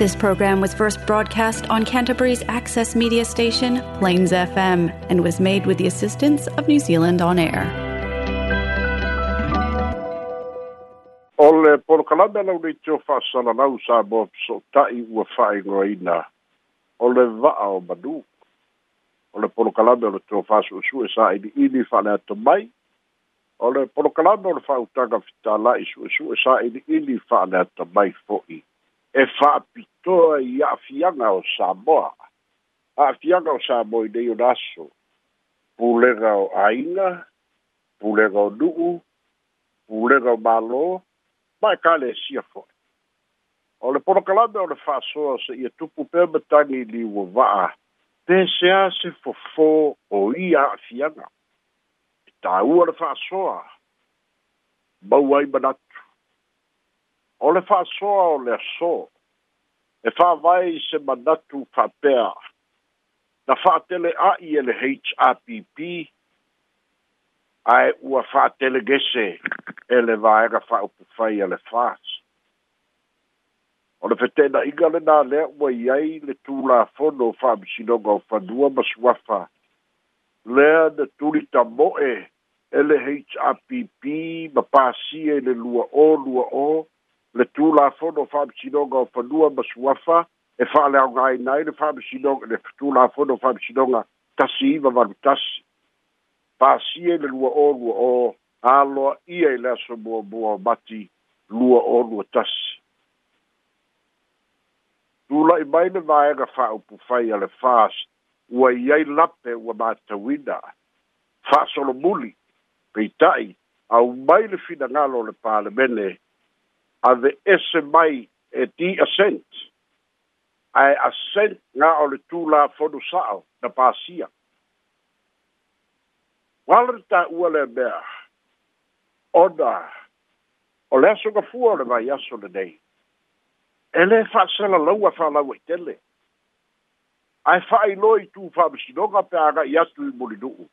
This program was first broadcast on Canterbury's access media station, Plains FM, and was made with the assistance of New Zealand On Air. O le polokalana launeitio fa'asalalau sa moa fesoota'i ua fa'aigoaina o Ole va'a o manū o le polokalame o le tofasu'esu'e sa ili'ili fa'aleato mai o le polokalame o le fa'autaga fitala'i su'esu'e sa ili'ili fa'aleato mai fo'i e toa i afianga o Samoa. Afianga ah, o Samoa i dei o naso. Pulega o Ainga, pulega o Nuu, pulega o Malo, mai kale e sia foi. O le porokalame o le fasoa se ia tupu pe metani li ua vaa, te se a se fofo o i afianga. I ta ua le fasoa, mau ai manatu. O le fasoa o le soa, e wha mai se manatu whapea. Na whaatele a i ele HRPP, e ai ua whaatele gese ele vaega whaopu whai le whaas. O le whetena inga le nā le ua iai le tūla whono whaamisinoga o whanua masuafa. Lea na tūrita moe ele HRPP ma pāsia ele lua o lua o le tu la fono fa bi sidonga o fa dua ba suafa e fa le aunga i nai le fa bi sidonga le tu la fono fa bi sidonga tasi iwa varu tasi pa sie le lua o lua o aloa ia i e lea so mua mua mati lua o lua tasi tu la i mai le vaenga fa upu fai ale faas ua iai lape ua mātawina fa solo muli peitai au mai le finagalo le palemene a e ese mai e ti a cent ae a cent ga o le tula fono sa'o na pasia uala le ta'ua le mea o le asogafua o le vai aso lenei e lē fa'asalalaua fa'alaua i tele ae fa'ailoa i tu fa'amasinoga pe aga'i atu i molinu'u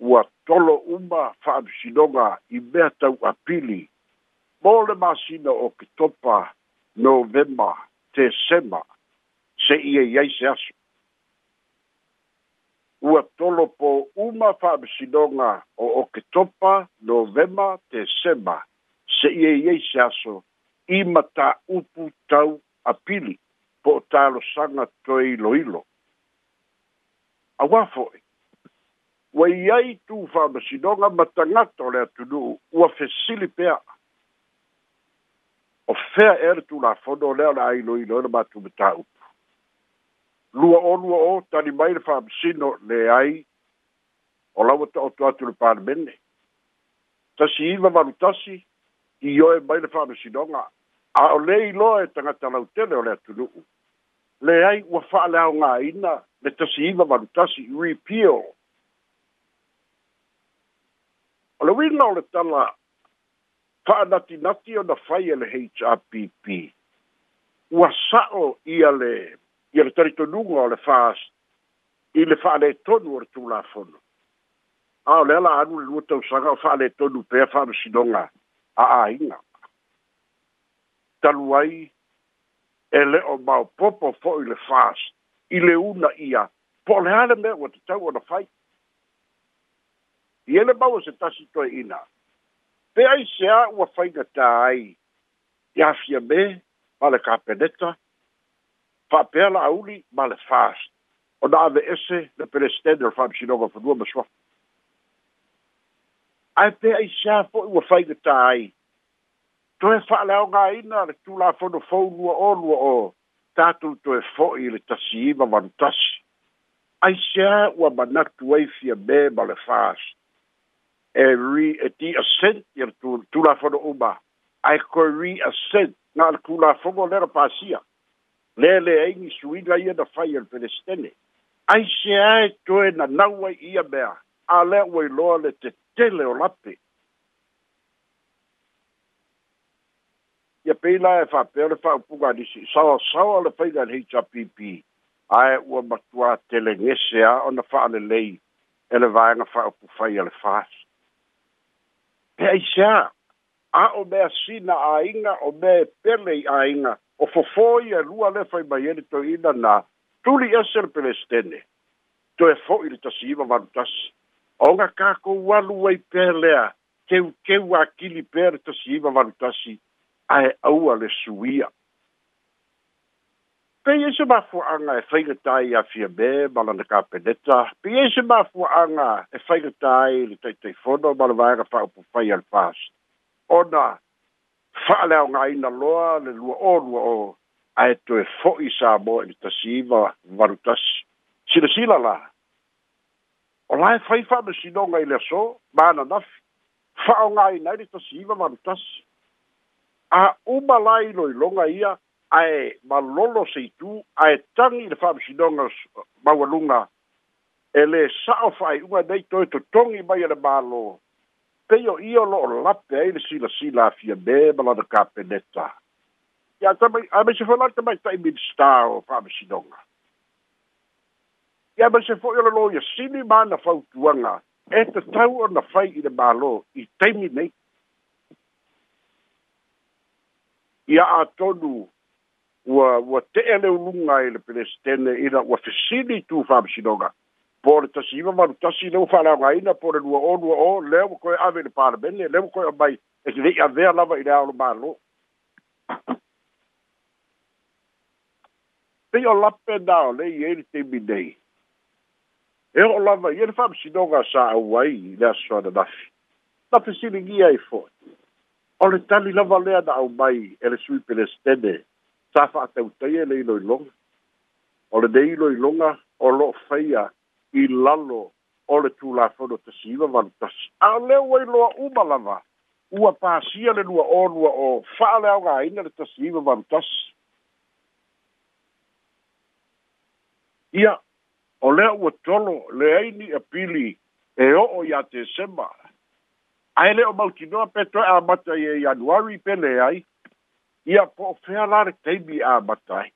ua tolo do? fa'amasinoga i mea tau'apili mo le masina o ke topa novemba tesema se ia iai se aso ua tolo po uma fa'amasinoga o oketopa novemba tesema se ia iai se aso i mataupu tau apili po o talosaga toe iloilo auā fo'i ua iai tu fa'amasinoga ma o le atunu'u ua fesili pea o fea e le tulafono o lea o le ailoilo ai le matumatāupu lua o lua o tani mai le faamasino leai o laua to'oto atu le palemene tasi iva valutasi i oe mai le faamasinoga a o lē iloa e tagata lautele o le atunu'u leai ua fa'aleaogāina le tasi iva i repeal o le uiga o le tala fa'anatinati ona fai e le hrpp ua sa'o ia le ia le talitonuga o le fas i le fa'alētonu o le tulafono a o le ala anu le lua tausaga o fa'alētonu pea fa'amasinoga a āiga talu ai e le'o maopopo fo'i le fas i le una ia po o le ā le mea ua tatau ona fai ia le mau e se tasi toe ina Peaisia ua whaigata ai. Ia fia me, ma le kapeneta. Whapea la ma le fast. O na ave ese, le pelestende o whamsinova whanua maswa. Ai Peaisia po ua whaigata ai. Toe whaalaonga le tula whono o lua o. e toe fo'i le tasi ima wantasi. Ai sea ua manatu ai fia me ma le e ri e ti a sent ya tu tu la fo uba ai ko ri a sent e na al kula fo go le pasia le le ai ni sui la ia da fire per estene ai se ai to e na na wa ia be a le we lo le te tele o lape ia pe la e fa pe le fa pu ga di sa sa le fa ga le hpp ai wa matua tele ngese e a ona fa le lei ele vai na fa pu fa ia le fa pe ai sa a o mea sina a inga o mea pele a inga o fofoi e lua le fai mai ene to ina na tuli esel pele stene to e fo ili tasi ima vanu tasi o nga kako walu wei pelea keu keu a kili pere tasi ima vanu tasi a e aua le suia Pe e se mafu anga e whaiga tai a fia me, mala na ka peneta. Pe e se mafu anga e whaiga tai le tei tei whono, mala vaira wha upu whai al pas. Ona, wha leo ngā ina loa, le lua o lua o, a e to e fo i sa mo e le tasi iwa varutas. Sila sila la. O lai whai wha me sino ngai le so, mana nafi. Wha o ngā ina e le tasi iwa varutas. A umalai loi longa ia, ae malolo se itu ae tagi i le fa'amasinoga maualuga e lē sa'o fa'ai'uga nei toe totogi mai e le mālō pei o ia o lo'o lape ai le silasila afia me ma lana kapeneta ia tamai a mai se foi lata mai ta'i minista o fa'amasinoga ia mai se fo'i o le lo ia sili mana fautuaga e tatau ona fai i le mālō i taimi nei ia atonu ua ua te'e e le ulunga i le pelestene ina ua fesili tu fa'amasinoga po le tasi iva malutasi le ua fa'alaogaina po le lua o lua o lea ua koe ave i le palamene lea ua koe a mai e lei avea lava i le aolo mālō pei o lape nao lei ai e le taimi nei e o'o lava ia e le fa'amasinoga sa au ai i le asoana nafi na fesiligia i fo'i o le tali lava lea na au mai e le sui pelestene tafa atau tai e le i long o le dei lo i longa o lo feia i lalo o le tu la fono te siva vantas a le o i loa umalava ua pasia le lua o lua o faa le aunga aina le te siva vantas ia o le ua tolo le aini a e pili e o o ya te sema a ele o mautinoa petoe a mata i e januari pele ai ia po fea lare teimi a matai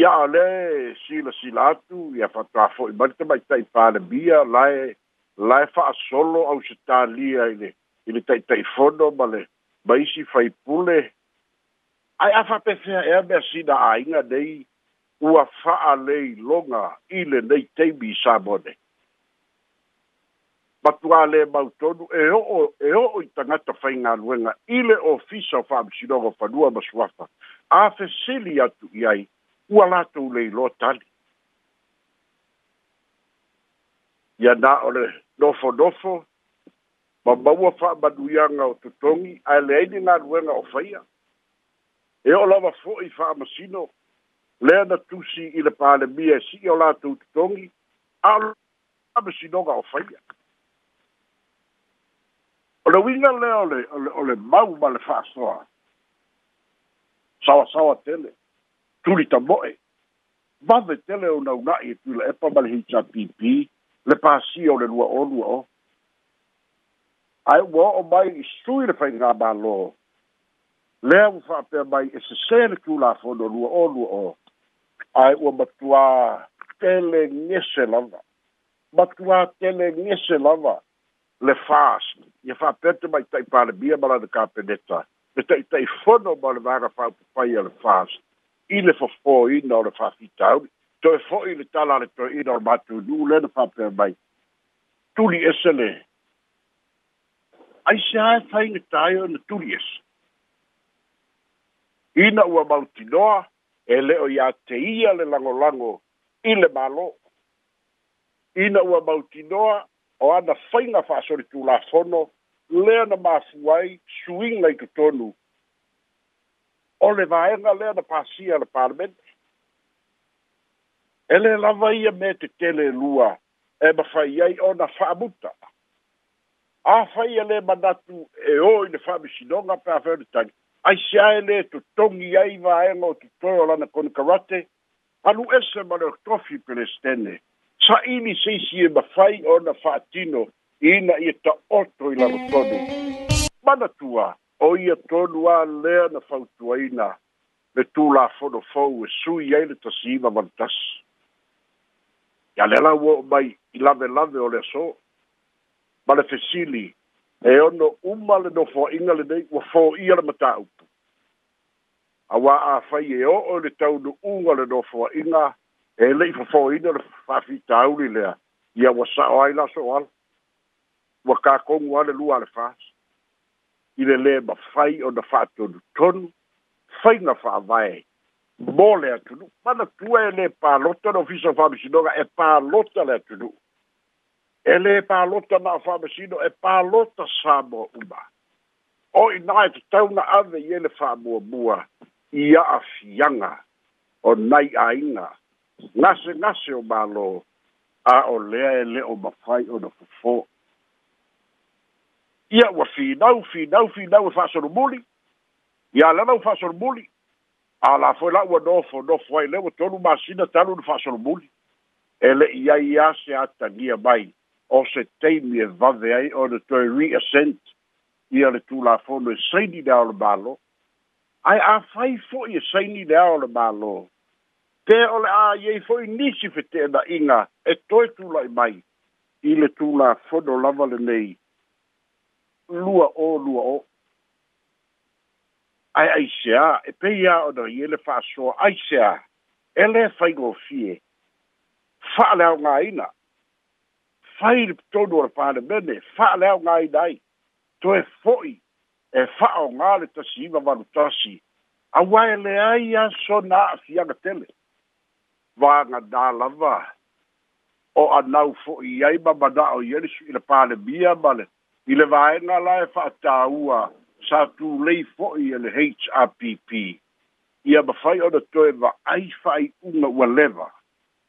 ia ale sila sila atu ia fatua foi mani tamai tai pālemia lae lae solo au se tālia ile ile tai fono ma le ma fai faipule Ai a fa'apefea ea mea sina āiga nei ua fa'aleiloga i lenei teimi i samoa nei matua le mau tonu e o e o i tangata fai ngā luenga i le ofisa o whaamisinongo whanua maswafa a fesili atu i ai ua latu le ilo tali. Ia nā o le nofo nofo ma maua wha manuianga o tutongi a le aini ngā luenga o whaia. E o lawa fo i whaamasino lea na tusi i le pāle mia e si i o latu tutongi a lo whaamasinonga o whaia o le winga le o le o le o le mau ma le fa'asoa sawa sawa tele tuli ta moe vave tele ona unai e tuila epa ma le hpp le pasia o le lua o lua o ae ua o'o mai i sui le faiga mālō lea ua fa'apea mai e sesē le tulafono lua o lua o ae ua matuā tele gese lava matuā tele gese lava le fast ia fa'apete ma ita'i palemia ma lana kapeneta me ta'ita'i fono ma le vaga fa'aupupai a le fas i le fofoina o le fa'afitauli toe fo'i le tala a le toeina o le matunū lena fa'apea mai tuli ese le ai se ae faigatā i ona tuli ese ina ua mautinoa e le o iā te ia le lagolago i le mālō ina ua mautinoa o ana whainga wha asori tū la whono, lea na māfuai, suing lai tu tonu. O le vaenga lea na pāsia le parlament. E le lava ia me te tele lua, e ma whai ai o na whaamuta. A whai a e le manatu e o i le whaamishinonga pe a whaamitangi. Ai se ae le tu tongi ai vaenga o tu toro lana kone karate, alu ese ma le tofi pe le stene. saʻili seisi e mafai ona fa'atino ina ia ta'oto i lalotonu manatua o ia tonu a lea na fautuaina le tulafonofou e sui ai le tasiima malatasi ia le lau oo mai i lavelave o le aso ma le fesili e ono uma le nofoaʻiga lenei ua foia e le mataupu auā afai e o'o i le taunu'uga le nofoaʻiga e le fa fo i le fa fi tau li le ia wa sa ai la so al wa ka ko ngwa le lu al fa i le le ba fai o da fa to ton fai na fa vai bo le tu lu pa na tu e le pa lo to no fi so fa bisi e pa lo to le tu lu e le pa lo to na fa bisi no e pa lo to sa bo u ba o i na e tau na ave i le fa bo bua ia a fianga o nai a inga laselase o malo a o lea e lē o mafai ona fofō ia ua finau finau finau e fa'asolomuli ia lana u e fa'asolomuli a la foi la ua nofo nofo ai le ua tolu masina talu na fa'asolomuli e le'i ai iā se atagia mai o se taimi e vave ai o le toe reascent ia le tulafono e saini lea o le mālō ae afai fo'i e saini lea o le mālō pe ole a ye foi nisi fete da inga e toi tu lai mai ile tu la fodo lava le nei lua o lua o ai ai se a e pe ia o da ile fa so ai se a ele fai go fie fa le nga ina fai to do fa le bene fa le nga ai dai to e foi e fa o nga le tasi va valutasi a wa ele ai a so na fiaga tele vanga da lava o anau fo i ai ba ba da o yeri i le pa le bia ba le i le vai na la e fa ta ua sa tu le fo i e le hpp i a bafai o de toe va ai fa i una ua leva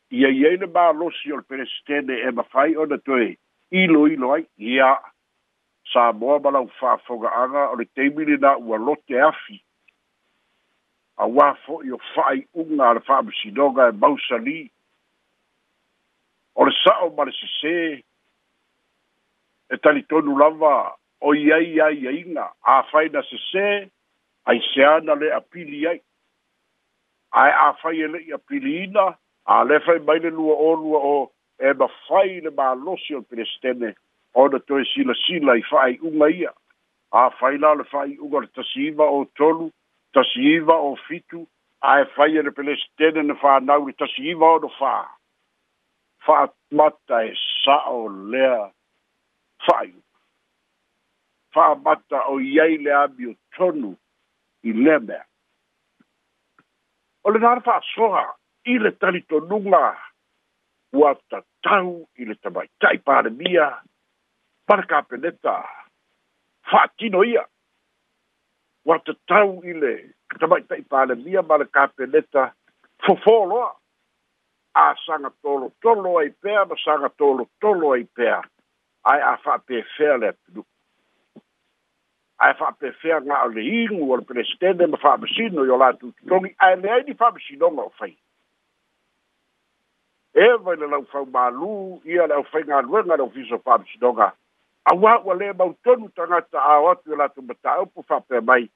i a yei le ba lo si o le presidente e bafai o de toe i lo i lo ai i a sa mo ba la u fa foga anga o le teimili na ua lote afi auā fo'i o fa'ai'uga a le fa'amasinoga e mausalī o le sa'o ma le sesē e talitonu lava o i ai aiaiga āfai na sesē aiseā na le apili ai ae āfai e, e le'i apiliina alefai mai le lua olua o e mafai le mālosi o le pelestene ona toe silasila i fa'ai'uga ia āfai la o le fa'ai'uga o le tasi ima o tolu tasi iwa o fitu, a e fai ere pele stene na wha nauri, tasi iwa o do wha. Wha mata e sa o lea whai. Wha mata o iei le abi o tonu i le mea. O le nara wha soha, i le tani tonunga, ua ta tau i le tamai tai pāre mia, parka peneta, wha tino ia. ua tatau i le tamaitaʻi palemia ma le kapeleta fofoloa a saga tolotolo ai pea ma saga tolotolo ai pea ae a faapefea le atunuku ae faapefea ga'o le igu o le pelestene ma fa'amasino i o latou totogi ae leai ni fa'amasinoga o fai e vai le laufau mālū ia le ʻaufaigaluega le ofiso fa'amasinoga auā ua lē mautonu tagata ao atu e latou mataupu faapea mai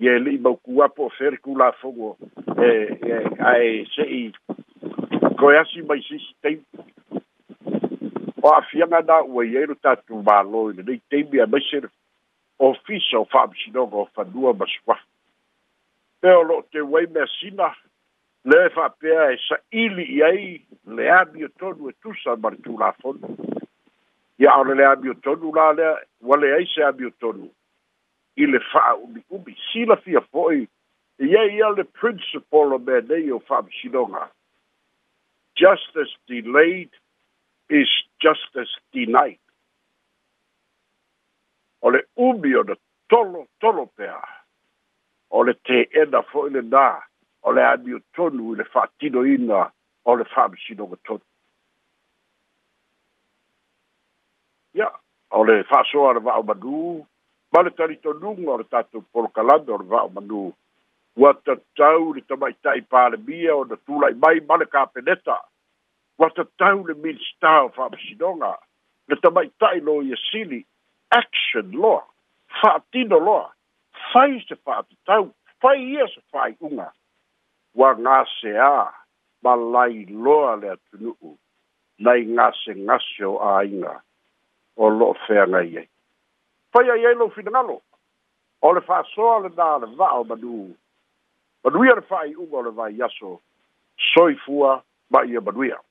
ia e le'i maukū apo o felikulafogo e e ae se'i koe asi mai sisi teipu o afiaga na ua i ai lo tatou mālō i lenei taimi a maise ofisa o fa'amasinoga o fanua ma suafa pea o lo'o teu ai mea sina le faapea e sa'ili i ai le ami o tonu e tusa ma le tulafono ia o le lea miotonu la lea ua leai se amiotonu i le fa'aumi'umi silafia fo'i ia ia le principle o mea nei o fa'amasinoga justice delayed is justice denied o le umi ona tolo tolo pea o le te'ena fo'i lenā o le amiotonu i le fa'atinoina o le fa'amasinoga tonu o le fa'asoa le va'o manū ma le talitonuga o le tatou polokalame o le va'o manū ua tatau le tama'ita'i palemia ona tula'i mai ma le kapeneta ua tatau le minista o fa'amasinoga le tama'ita'i lo ia sili action loa fa'atino loa fai se fa'atatau fai ia se fa'ai'uga ua gaseā ma lai loa le atunu'u nai gasegase o āiga o lo fea ngai ai. Pai ai ai lo fina ngalo. O le faa soa le nā le vaa o manu. Manuia le faa i unga o le vaa i aso. Soi fua ma ia manuia.